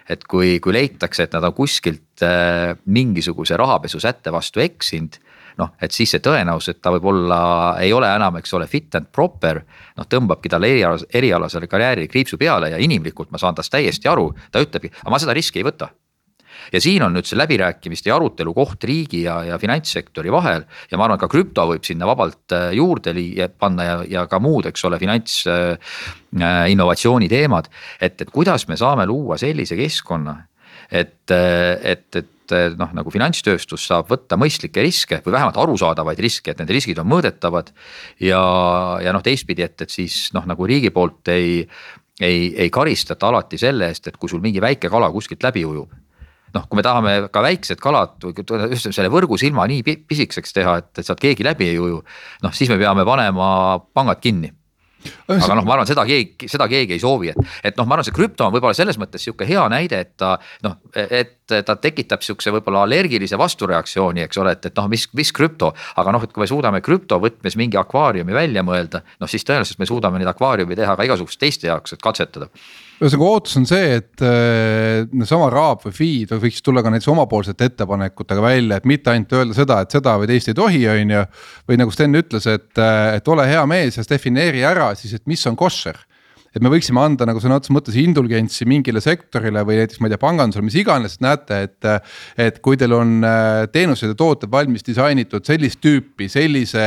et kui, kui leitakse, et nad on kuskilt äh, mingisuguse rahapesu sätte vastu eksinud. noh, et siis see tõenäosus, et ta võib-olla ei ole enam, eks ole, fit and proper. noh, tõmbabki talle erialasele, erialasele karjäärile kriipsu peale ja inimlikult ma saan tast täiesti aru, ta ütlebki, aga ma seda riski ei võta ja siin on nüüd see läbirääkimiste ja arutelu koht riigi ja, ja finantssektori vahel. ja ma arvan, ka krüpto võib sinna vabalt äh, juurde panna ja, ja ka muud, eks ole, finants äh, äh,. innovatsiooni teemad, et, et kuidas me saame luua sellise keskkonna, et, äh, et, et noh, nagu finantstööstus saab võtta mõistlikke riske või vähemalt arusaadavaid riske, et need riskid on mõõdetavad. ja, ja noh, teistpidi, et, et siis noh, nagu riigi poolt ei, ei, ei karistata alati selle eest, et kui sul mingi väike kala kuskilt läbi ujub noh, kui me tahame ka väiksed kalad just selle võrgusilma nii pisikeseks teha, et, et sealt keegi läbi ei uju. noh, siis me peame panema pangad kinni aga noh, ma arvan, seda keegi, seda keegi ei soovi, et, et noh, ma arvan, see krüpto on võib-olla selles mõttes sihuke hea näide, et ta noh, et ta tekitab sihukese võib-olla allergilise vastureaktsiooni, eks ole, et, et noh, mis, mis krüpto. aga noh, et kui me suudame krüpto võtmes mingi akvaariumi välja mõelda, noh siis tõenäoliselt me suudame neid akvaariumi teha ka igasuguste teiste jaoks, et katsetada ühesõnaga ootus on see, et äh, sama Raab või Feed võiks tulla ka näiteks omapoolsete ettepanekutega välja, et mitte ainult öelda seda, et seda või teist ei tohi, on ju. või nagu Sten ütles, et, äh, et ole hea mees ja defineeri ära siis, et mis on koššer et me võiksime anda nagu sõna otseses mõttes indulgentsi mingile sektorile või näiteks ma ei tea, pangandusele, mis iganes, näete, et. et kui teil on äh, teenused ja tooted valmis disainitud sellist tüüpi, sellise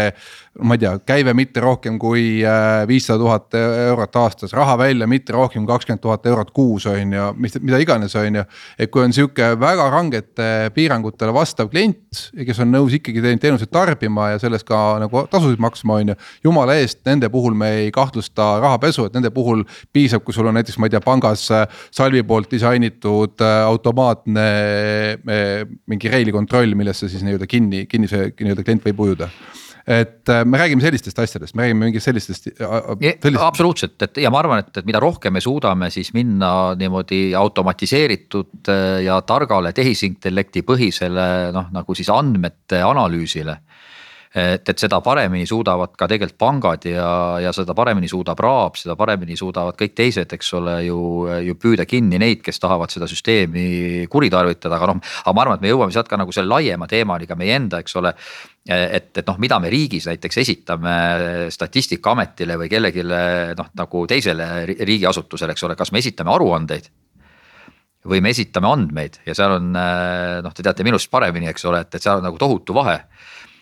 ma ei tea, käive mitte rohkem kui äh, viissada tuhat eurot aastas, raha välja mitte rohkem kui kakskümmend tuhat eurot kuus on ju, mis, mida iganes, on ju. et kui on sihuke väga rangete piirangutele vastav klient, kes on nõus ikkagi teenuseid tarbima ja sellest ka nagu tasusid maksma, on ju. jumala eest, nende puhul me ei kahtlusta rahapesu, et nende puhul piisab, kui sul on näiteks, ma ei tea, pangas äh, Salvi poolt disainitud äh, automaatne mingi reilikontroll, millesse siis nii-öelda kinni, kinni see nii-öelda klient võib ujuda et äh, me räägime sellistest asjadest, me räägime mingist sellistest, sellistest.... absoluutselt, et ja ma arvan, et, et mida rohkem me suudame siis minna niimoodi automatiseeritud äh, ja targale tehisintellekti põhisele noh, nagu siis andmete analüüsile et, et seda paremini suudavad ka tegelikult pangad ja, ja seda paremini suudab Raab, seda paremini suudavad kõik teised, eks ole ju, ju püüda kinni neid, kes tahavad seda süsteemi kuritarvitada, aga noh. aga ma arvan, et me jõuame sealt ka nagu selle laiema teemani ka meie enda, eks ole et, et noh, mida me riigis näiteks esitame statistikaametile või kellelegi noh, nagu teisele riigiasutusele, eks ole, kas me esitame aruandeid või me esitame andmeid ja seal on noh, te teate minust paremini, eks ole, et, et seal on nagu tohutu vahe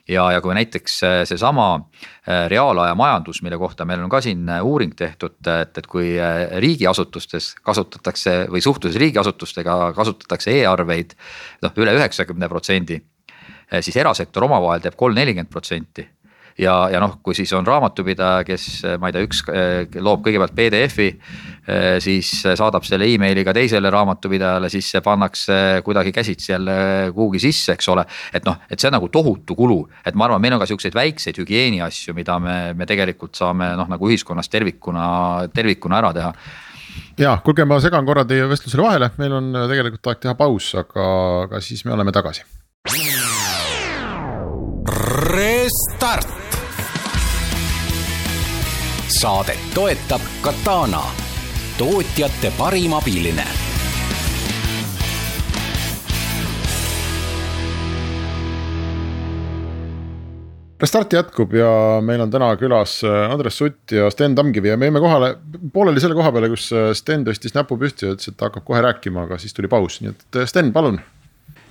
ja, ja kui näiteks äh, seesama äh, reaalaja majandus, mille kohta meil on ka siin äh, uuring tehtud, et, et kui riigiasutustes kasutatakse või suhtluses riigiasutustega kasutatakse e-arveid noh, üle üheksakümne protsendi. siis erasektor omavahel teeb kolm, nelikümmend protsenti ja, ja noh, kui siis on raamatupidaja, kes ma ei tea, üks loob kõigepealt PDF-i, siis saadab selle emailiga teisele raamatupidajale, siis see pannakse kuidagi käsitsi jälle kuhugi sisse, eks ole. et noh, et see on nagu tohutu kulu, et ma arvan, meil on ka siukseid väikseid hügieeni asju, mida me, me tegelikult saame noh, nagu ühiskonnas tervikuna, tervikuna ära teha ja kuulge, ma segan korra teie vestlusele vahele, meil on tegelikult aeg teha paus, aga, aga siis me oleme tagasi. Restart saadet toetab Katana, tootjate parim abiline. Restart jätkub ja meil on täna külas äh, Andres Sutt ja Sten Tamkivi ja me jäime kohale, pooleli selle koha peale, kus äh, Sten tõstis näpu püsti ja ütles, et ta hakkab kohe rääkima, aga siis tuli paus, nii et äh, Sten, palun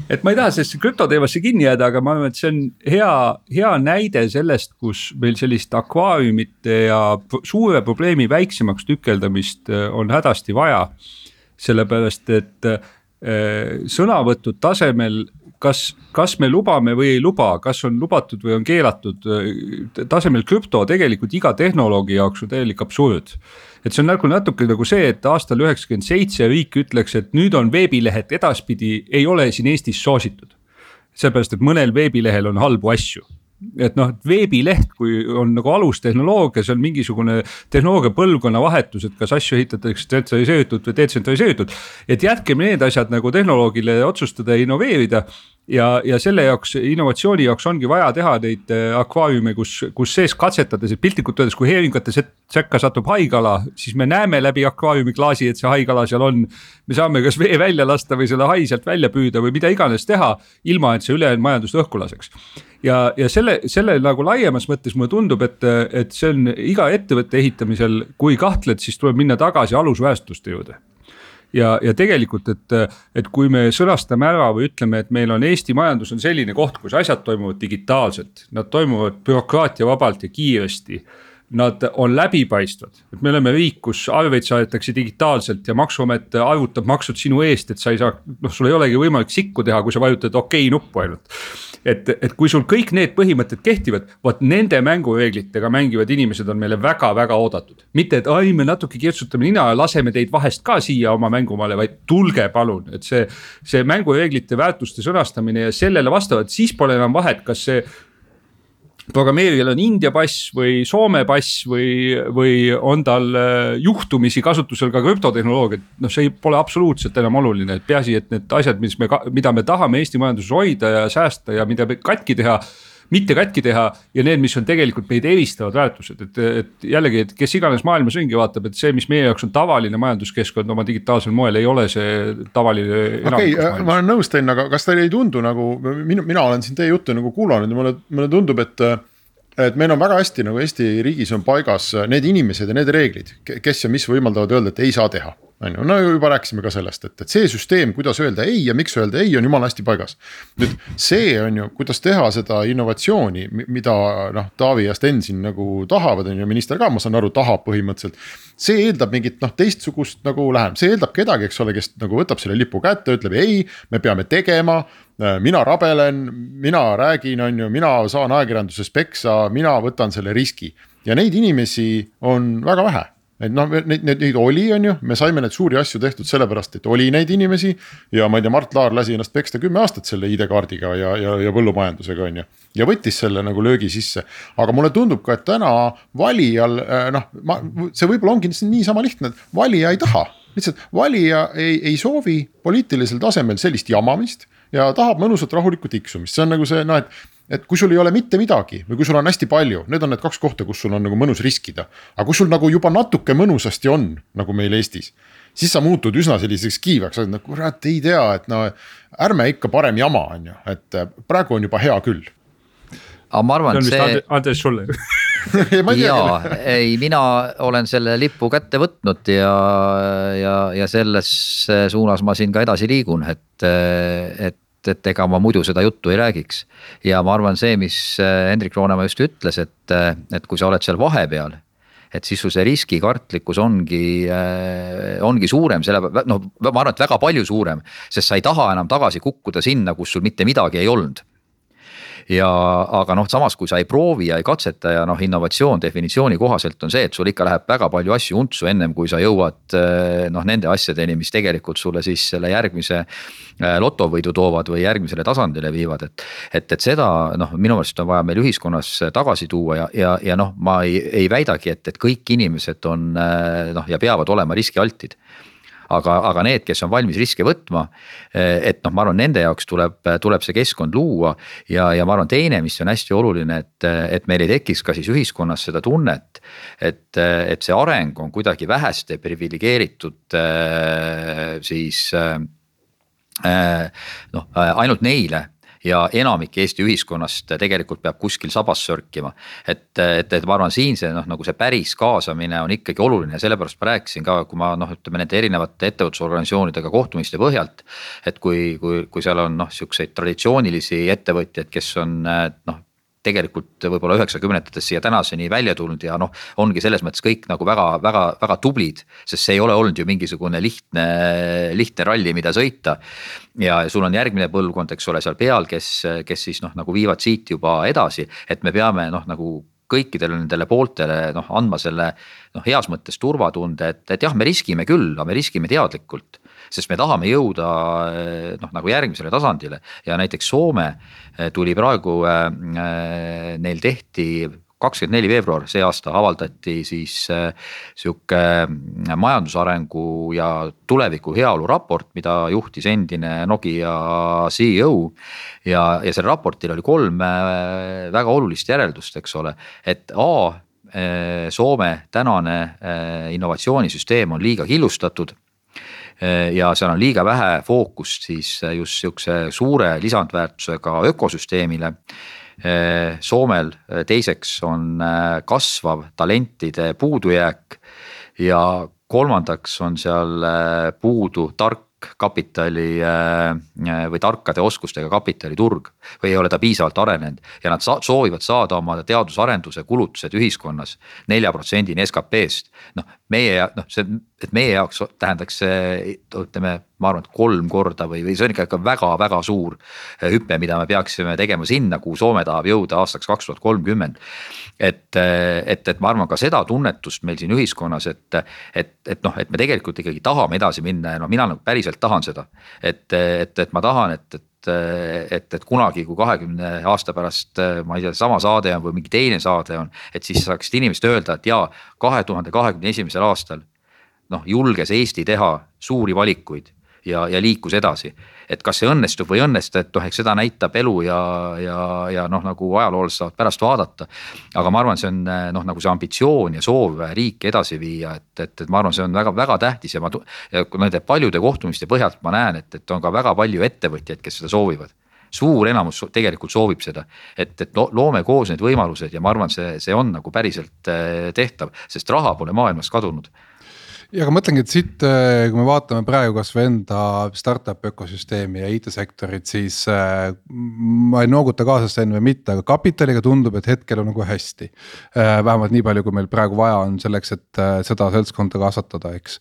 et ma ei taha sellesse krüptoteemasse kinni jääda, aga ma arvan, et see on hea, hea näide sellest, kus meil sellist akvaariumite ja suure probleemi väiksemaks tükeldamist äh, on hädasti vaja. sellepärast, et äh, sõnavõtud tasemel kas, kas me lubame või ei luba, kas on lubatud või on keelatud äh, tasemel krüpto tegelikult iga tehnoloogi jaoks on täielik absurd et see on nagu natuke nagu see, et aastal üheksakümmend seitse riik ütleks, et nüüd on veebilehed edaspidi, ei ole siin Eestis soositud. seepärast, et mõnel veebilehel on halbu asju et noh, veebileht, kui on nagu alustehnoloogia, see on mingisugune tehnoloogia põlvkonna vahetus, et kas asju ehitatakse tsentraliseeritult või detsentraliseeritult. et jätkem need asjad nagu tehnoloogile otsustada ja innoveerida ja, ja selle jaoks, innovatsiooni jaoks ongi vaja teha neid äh, akvaariume, kus, kus sees katsetades, et piltlikult öeldes, kui heeringute sekka satub haigala, siis me näeme läbi akvaariumi klaasi, et see haigala seal on. me saame kas vee välja lasta või selle hai sealt välja püüda või mida iganes teha, ilma et see ülejäänud majandust õhku laseks. Ja, ja selle, selle nagu laiemas mõttes mulle tundub, et, et see on iga ettevõtte ehitamisel, kui kahtled, siis tuleb minna tagasi alusväärtuste juurde. Ja, ja tegelikult, et, et kui me sõnastame ära või ütleme, et meil on Eesti majandus on selline koht, kus asjad toimuvad digitaalselt, nad toimuvad bürokraatia vabalt ja kiiresti nad on läbipaistvad, et me oleme riik, kus arveid saadetakse digitaalselt ja maksuamet arvutab maksud sinu eest, et sa ei saa, noh, sul ei olegi võimalik sikku teha, kui sa vajutad okei okay nuppu ainult et, et kui sul kõik need põhimõtted kehtivad, vot nende mängureeglitega mängivad inimesed on meile väga-väga oodatud. mitte, et ai, me natuke kirtsutame nina ja laseme teid vahest ka siia oma mängumaale, vaid tulge palun, et see. see mängureeglite väärtuste sõnastamine ja sellele vastavalt, siis pole enam vahet, kas see programmeerijal on India pass või Soome pass või, või on tal äh, juhtumisi kasutusel ka krüptotehnoloogiat. noh, see pole absoluutselt enam oluline, et peaasi, et need asjad, mis me, mida me tahame Eesti majanduses hoida ja säästa ja mida katki teha mitte katki teha ja need, mis on tegelikult meid eristavad väärtused, et, et jällegi, et kes iganes maailmas ringi vaatab, et see, mis meie jaoks on tavaline majanduskeskkond oma digitaalsel moel, ei ole see tavaline. okei okay,, ma olen nõus, Sten, aga kas teile ei tundu nagu minu, mina olen siin teie juttu nagu kuulanud ja mulle, mulle tundub, et et meil on väga hästi nagu Eesti riigis on paigas need inimesed ja need reeglid, kes ja mis võimaldavad öelda, et ei saa teha on ju, no juba rääkisime ka sellest, et, et see süsteem, kuidas öelda ei ja miks öelda ei, on jumala hästi paigas. nüüd see on ju, kuidas teha seda innovatsiooni, mida noh, Taavi ja Sten siin nagu tahavad, on ju, minister ka, ma saan aru, tahab põhimõtteliselt. see eeldab mingit noh, teistsugust nagu lähenemist, see eeldab kedagi, eks ole, kes nagu võtab selle lipu kätte, ütleb ei, me peame tegema mina rabelen, mina räägin, on ju, mina saan ajakirjanduses peksa, mina võtan selle riski ja neid inimesi on väga vähe et noh, neid, neid, neid oli, on ju, me saime neid suuri asju tehtud sellepärast, et oli neid inimesi. ja ma ei tea, Mart Laar lasi ennast peksta kümme aastat selle ID-kaardiga ja, ja, ja põllumajandusega on ju. ja võttis selle nagu löögi sisse, aga mulle tundub ka, et täna valijal äh, noh, ma, see võib-olla ongi niisama lihtne, et valija ei taha. lihtsalt valija ei, ei soovi poliitilisel tasemel sellist jamamist ja tahab mõnusat rahulikku tiksumist, see on nagu see noh, et et kui sul ei ole mitte midagi või kui sul on hästi palju, need on need kaks kohta, kus sul on nagu mõnus riskida. aga kui sul nagu juba natuke mõnusasti on, nagu meil Eestis, siis sa muutud üsna selliseks kiivaks, et no kurat ei tea, et no ärme ikka parem jama, on ju, et praegu on juba hea küll aga ma arvan, et see. Andres sulle *laughs* *laughs* jaa, ei, mina olen selle lipu kätte võtnud ja, ja, ja selles suunas ma siin ka edasi liigun, et, et et ega ma muidu seda juttu ei räägiks. ja ma arvan, see, mis Hendrik Roonemaa just ütles, et, et kui sa oled seal vahepeal et siis su see riskikartlikkus ongi, ongi suurem, selle noh, ma arvan, et väga palju suurem, sest sa ei taha enam tagasi kukkuda sinna, kus sul mitte midagi ei olnud ja aga noh, samas kui sa ei proovi ja ei katseta ja noh, innovatsioon definitsiooni kohaselt on see, et sul ikka läheb väga palju asju untsu, ennem kui sa jõuad eh, noh, nende asjadeni, mis tegelikult sulle siis selle järgmise eh, lotovõidu toovad või järgmisele tasandile viivad, et. et, et seda noh, minu meelest on vaja meil ühiskonnas tagasi tuua ja, ja, ja noh, ma ei, ei väidagi, et, et kõik inimesed on eh, noh, ja peavad olema riskialtid aga, aga need, kes on valmis riske võtma. et noh, ma arvan, nende jaoks tuleb, tuleb see keskkond luua ja, ja ma arvan, teine, mis on hästi oluline, et, et meil ei tekiks ka siis ühiskonnas seda tunnet. et, et see areng on kuidagi väheste priviligeeritud siis noh, ainult neile ja enamik Eesti ühiskonnast tegelikult peab kuskil sabas sörkima. et, et, et ma arvan, siin see noh, nagu see päris kaasamine on ikkagi oluline ja sellepärast ma rääkisin ka, kui ma noh, ütleme nende erinevate ettevõtlusorganisatsioonidega kohtumiste põhjalt. et kui, kui, kui seal on noh, siukseid traditsioonilisi ettevõtjaid, kes on noh tegelikult võib-olla üheksakümnendatest siia tänaseni välja tulnud ja noh, ongi selles mõttes kõik nagu väga-väga-väga tublid. sest see ei ole olnud ju mingisugune lihtne, lihtne ralli, mida sõita. ja sul on järgmine põlvkond, eks ole, seal peal, kes, kes siis noh, nagu viivad siit juba edasi, et me peame noh, nagu kõikidele nendele pooltele noh, andma selle noh, heas mõttes turvatunde, et, et jah, me riskime küll, aga me riskime teadlikult sest me tahame jõuda eh, noh, nagu järgmisele tasandile. Ja näiteks Soome eh, tuli praegu, eh, neil tehti kakskümmend neli veebruar see aasta avaldati siis sihuke majandusarengu ja tuleviku heaolu raport, mida juhtis endine Nokia CEO. ja, ja sellel raportil oli kolm väga olulist järeldust, eks ole, et A Soome tänane innovatsioonisüsteem on liiga killustatud ja seal on liiga vähe fookust siis eh, just sihukese suure lisandväärtusega ökosüsteemile. Eh, Soomel teiseks on kasvav talentide puudujääk ja kolmandaks on seal puudu tark kapitali või tarkade oskustega kapitaliturg või ei ole ta piisavalt arenenud ja nad sa soovivad saada oma teadus-arenduse kulutused ühiskonnas nelja protsendini SKP-st. noh, meie noh, see, et meie jaoks tähendaks see ütleme, ma arvan, et kolm korda või, või see on ikka väga-väga suur hüpe, mida me peaksime tegema sinna, kuhu Soome tahab jõuda aastaks kaks tuhat kolmkümmend. et, et, et ma arvan ka seda tunnetust meil siin ühiskonnas, et, et, et noh, et me tegelikult ikkagi tahame edasi minna ja no mina nagu päriselt tahan seda. et, et, et ma tahan, et, et et, et kunagi, kui kahekümne aasta pärast, ma ei tea, sama saade on või mingi teine saade on, et siis saaksid inimesed öelda, et jaa, kahe tuhande kahekümne esimesel aastal noh, julges Eesti teha suuri valikuid ja, ja liikus edasi. et kas see õnnestub või ei õnnestu, et noh, eks seda näitab elu ja, ja, ja noh, nagu ajaloolased saavad pärast vaadata. aga ma arvan, see on noh, nagu see ambitsioon ja soov riiki edasi viia, et, et, et ma arvan, see on väga-väga tähtis ja ma nende paljude kohtumiste põhjalt ma näen, et, et on ka väga palju ettevõtjaid, kes seda soovivad suur enamus tegelikult soovib seda, et, et loome koos need võimalused ja ma arvan, see, see on nagu päriselt eh, tehtav, sest raha pole maailmas kadunud ja aga mõtlengi, et siit, äh, kui me vaatame praegu kasvõi enda startup ökosüsteemi ja IT-sektorit, siis äh, ma ei nooguta kaasa Sten või mitte, aga kapitaliga tundub, et hetkel on nagu hästi äh,. vähemalt nii palju, kui meil praegu vaja on selleks, et äh, seda seltskonda kasvatada, eks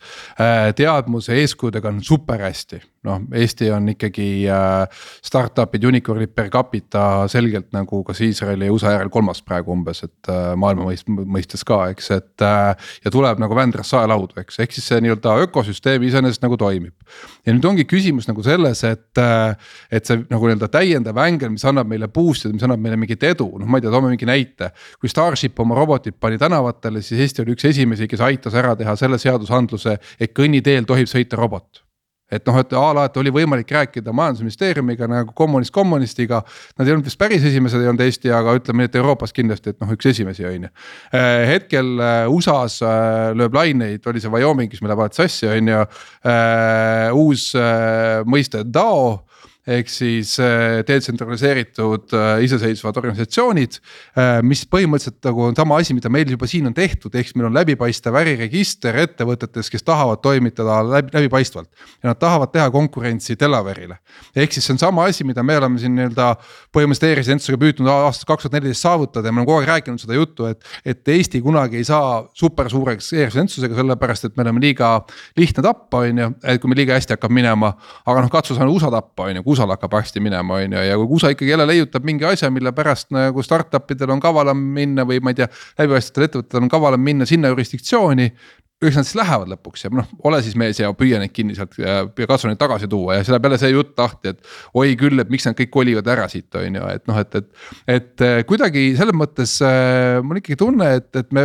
teadmuse eeskujudega on super hästi noh, Eesti on ikkagi äh, startup'id, unicorn'id per capita selgelt nagu kas Iisraeli ja USA järel kolmas praegu umbes, et äh, maailma mõist-, mõistes ka, eks, et äh,. ja tuleb nagu Vändrast saelaudu, eks, ehk siis see nii-öelda ökosüsteem iseenesest nagu toimib. ja nüüd ongi küsimus nagu selles, et et see nagu nii-öelda täiendav ängel, mis annab meile boost'i, mis annab meile mingit edu, noh, ma ei tea, toome mingi näite. kui Starship oma robotid pani tänavatele, siis Eesti oli üks esimesi, kes aitas ära teha selle seadusandluse, et kõnniteel tohib sõita robot et noh, et a la, et oli võimalik rääkida majandusministeeriumiga nagu kommunist kommunistiga. Nad ei olnud vist päris esimesed, ei olnud Eesti, aga ütleme nii, et Euroopas kindlasti, et noh, üks esimesi on ju. Äh, hetkel äh, USA-s äh, lööb laineid, oli see Wyomingis, mille paned sassi, on ju. uus mõiste DAO ehk siis äh, detsentraliseeritud äh, iseseisvad organisatsioonid. Äh, mis põhimõtteliselt nagu on sama asi, mida meil juba siin on tehtud, ehk siis meil on läbipaistev äriregister ettevõtetes, kes tahavad toimetada läbi, läbipaistvalt. ja nad tahavad teha konkurentsi Delaware'ile. ehk siis see on sama asi, mida me oleme siin nii-öelda põhimõtteliselt e-residentsusega püüdnud aastast kaks tuhat neliteist saavutada ja me oleme kogu aeg rääkinud seda juttu, et. et Eesti kunagi ei saa super suureks e-residentsusega, sellepärast et me oleme liiga lihtne tappa, on ju, et kui meil liiga hästi hakkab minema. aga noh, katsu saada USA tappa, on ju USA-l hakkab varsti minema, on ju, ja kui USA ikkagi jälle leiutab mingi asja, mille pärast nagu startup idel on kavalam minna või ma ei tea, läbipaistvatel ettevõtetel on kavalam minna sinna jurisdiktsiooni eks nad siis lähevad lõpuks ja noh, ole siis mees ja püüa neid kinni sealt ja, ja katsu neid tagasi tuua ja siis läheb jälle see jutt lahti, et. oi küll, et miks nad kõik kolivad ära siit, on ju, et noh, et, et, et kuidagi selles mõttes äh, mul ikkagi tunne, et, et me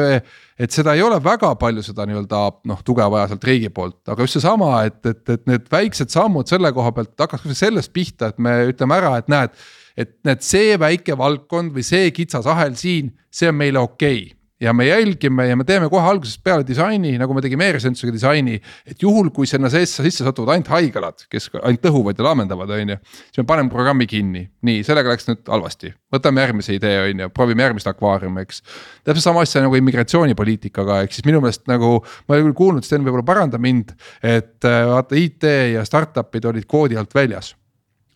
et seda ei ole väga palju seda nii-öelda noh, tuge vaja sealt riigi poolt, aga just seesama, et, et, et need väiksed sammud selle koha pealt hakkaks sellest pihta, et me ütleme ära, et näed. et näed, see väike valdkond või see kitsas ahel siin, see on meile okei okay ja me jälgime ja me teeme kohe algusest peale disaini, nagu me tegime e-residentsusega disaini. et juhul, kui sinna sisse, sisse satuvad ainult haiglad, kes ainult tõhuvad ja laamendavad, on ju. siis me paneme programmi kinni, nii, sellega läks nüüd halvasti. võtame järgmise idee, on ju, proovime järgmist akvaariumi, eks. täpselt sama asja nagu immigratsioonipoliitikaga, ehk siis minu meelest nagu. ma ei ole küll kuulnud, Sten võib-olla paranda mind, et äh, vaata IT ja startup'id olid koodi alt väljas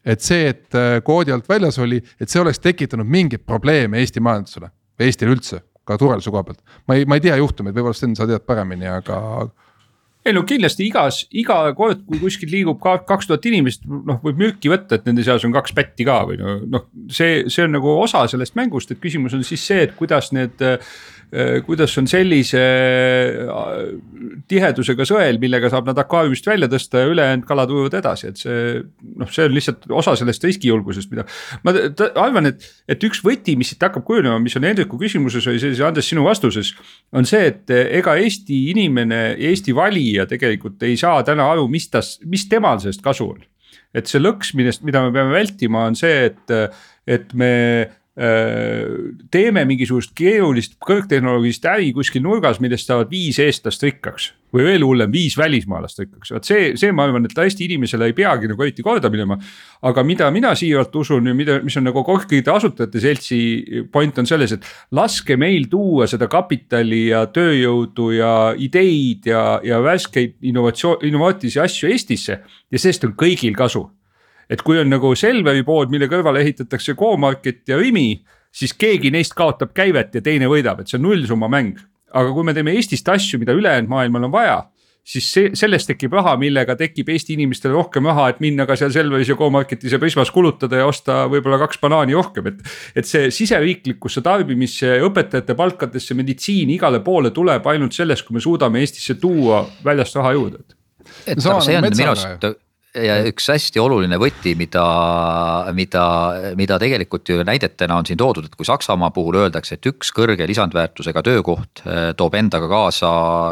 et see, et äh, koodi alt väljas oli, et see oleks tekitanud mingeid probleeme Eesti majandusele Eestile üldse ka turvalisuse koha pealt. ma ei, ma ei tea juhtumeid, võib-olla Sten, sa tead paremini, aga. ei no kindlasti igas, iga kord, kui kuskil liigub ka kaks tuhat inimest, noh võib mürki võtta, et nende seas on kaks pätti ka või noh, see, see on nagu osa sellest mängust, et küsimus on siis see, et kuidas need Äh, kuidas on sellise äh, tihedusega sõel, millega saab nad akvaariumist välja tõsta ja ülejäänud kalad ujuvad edasi, et see. noh, see on lihtsalt osa sellest riskijulgusest, mida ma arvan, et, et üks võti, mis siit hakkab kujunema, mis on Hendriku küsimuses oli see, Andres sinu vastuses. on see, et ega Eesti inimene, Eesti valija tegelikult ei saa täna aru, mis tas, mis temal sellest kasu on. et see lõks, millest, mida me peame vältima, on see, et, et me Äh, teeme mingisugust keerulist kõrgtehnoloogilist äri kuskil nurgas, millest saavad viis eestlast rikkaks. või veel hullem, viis välismaalast rikkaks, vot see, see, ma arvan, et Eesti inimesele ei peagi nagu eriti korda minema. aga mida mina siiralt usun ja mida, mis on nagu Korkide asutajate seltsi point on selles, et laske meil tuua seda kapitali ja tööjõudu ja ideid ja, ja värskeid innovatsioon, innovaatilisi asju Eestisse ja sellest on kõigil kasu et kui on nagu Selveri pood, mille kõrvale ehitatakse Go-Market ja Rimi, siis keegi neist kaotab käivet ja teine võidab, et see on nullsumma mäng. aga kui me teeme Eestist asju, mida ülejäänud maailmal on vaja, siis see, sellest tekib raha, millega tekib Eesti inimestele rohkem raha, et minna ka seal Selveris ja Go-Marketis ja Prismas kulutada ja osta võib-olla kaks banaani rohkem, et. et see siseriiklikusse tarbimisse, õpetajate palkadesse, meditsiini, igale poole tuleb ainult sellest, kui me suudame Eestisse tuua väljast raha juurde et no, see on minu arust ja üks hästi oluline võti, mida, mida, mida tegelikult ju näidetena on siin toodud, et kui Saksamaa puhul öeldakse, et üks kõrge lisandväärtusega töökoht äh, toob endaga kaasa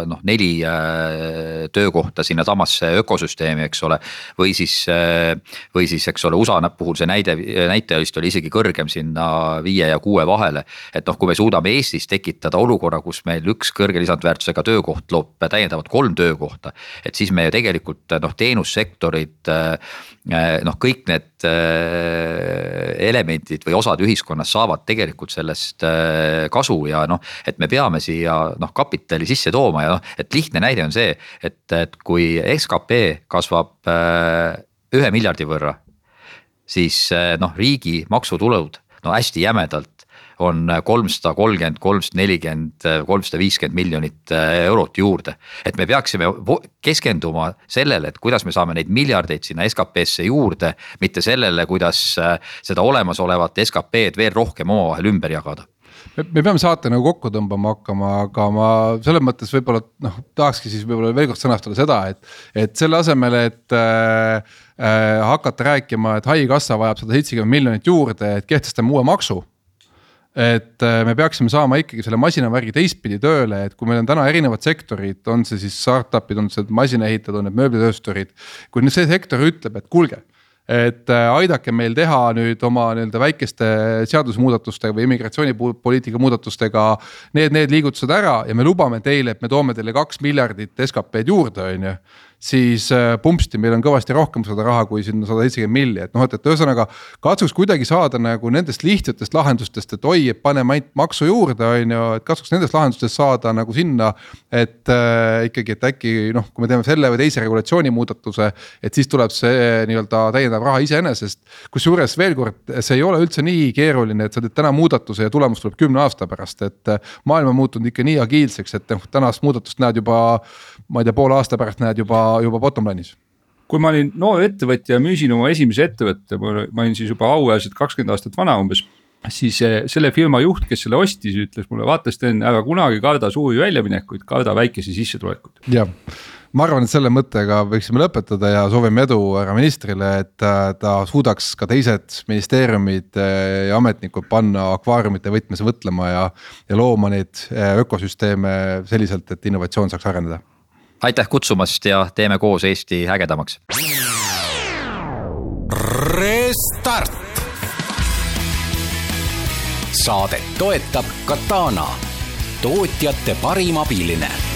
noh, neli äh, töökohta sinnasamasse ökosüsteemi, eks ole. või siis, äh, või siis, eks ole, USA puhul see näide, näitaja vist oli isegi kõrgem sinna viie ja kuue vahele. et noh, kui me suudame Eestis tekitada olukorra, kus meil üks kõrge lisandväärtusega töökoht loob täiendavalt kolm töökohta. et siis me ju tegelikult noh, teenussektorid et äh, noh, kõik need äh, elemendid või osad ühiskonnas saavad tegelikult sellest äh, kasu ja noh, et me peame siia noh, kapitali sisse tooma ja noh, et lihtne näide on see, et, et kui skp kasvab ühe miljardi võrra siis noh, riigi maksutulud no hästi jämedalt on kolmsada kolmkümmend, kolmsada nelikümmend, kolmsada viiskümmend miljonit äh, eurot juurde. et me peaksime keskenduma sellele, et kuidas me saame neid miljardeid sinna SKP-sse juurde, mitte sellele, kuidas äh, seda olemasolevat SKP-d veel rohkem omavahel ümber jagada me, me peame saate nagu kokku tõmbama hakkama, aga ma selles mõttes võib-olla noh, tahakski siis võib-olla veel kord sõnastada seda, et. et selle asemel, et äh, äh, hakata rääkima, et haigekassa vajab sada seitsekümmend miljonit juurde, et kehtestame uue maksu et äh, me peaksime saama ikkagi selle masinavärgi teistpidi tööle, et kui meil on täna erinevad sektorid, on see siis startup'id, on see masinaehitajad, on need mööblitöösturid. kui nüüd see sektor ütleb, et kuulge et äh, aidake meil teha nüüd oma nii-öelda väikeste seadusmuudatustega või immigratsioonipoliitika muudatustega need, need liigutused ära ja me lubame teile, et me toome teile kaks miljardit SKP-d juurde, on ju siis äh, pumpsti meil on kõvasti rohkem seda raha kui sinna sada seitsekümmend milli, et noh, et, et ühesõnaga. katsuks kuidagi saada nagu nendest lihtsatest lahendustest, et oi, et paneme ainult maksu juurde, on ju, et katsuks nendest lahendustest saada nagu sinna. et äh, ikkagi, et äkki noh, kui me teeme selle või teise regulatsiooni muudatuse, et siis tuleb see nii-öelda täiendav raha iseenesest. kusjuures veel kord, see ei ole üldse nii keeruline, et sa teed täna muudatuse ja tulemus tuleb kümne aasta pärast, et äh, maailm on muutunud ikka nii agiilseks, et noh, tänast muudatust näed juba ma ei tea, poole aasta pärast näed juba, juba bottom line'is kui ma olin noor ettevõtja ja müüsin oma esimese ettevõtte, ma olin siis juba auväärselt kakskümmend aastat vana umbes. siis eh, selle firma juht, kes selle ostis, ütles mulle, vaata Sten, ära kunagi karda suuri väljaminekuid, karda väikesi sissetulekuid. jah, ma arvan, et selle mõttega võiksime lõpetada ja soovime edu härra ministrile, et äh, ta suudaks ka teised ministeeriumid äh, ja ametnikud panna akvaariumite võtmes mõtlema ja. ja looma neid äh, ökosüsteeme selliselt, et innovatsioon saaks areneda aitäh kutsumast ja teeme koos Eesti ägedamaks. Restart. saadet toetab Katana, tootjate parim abiline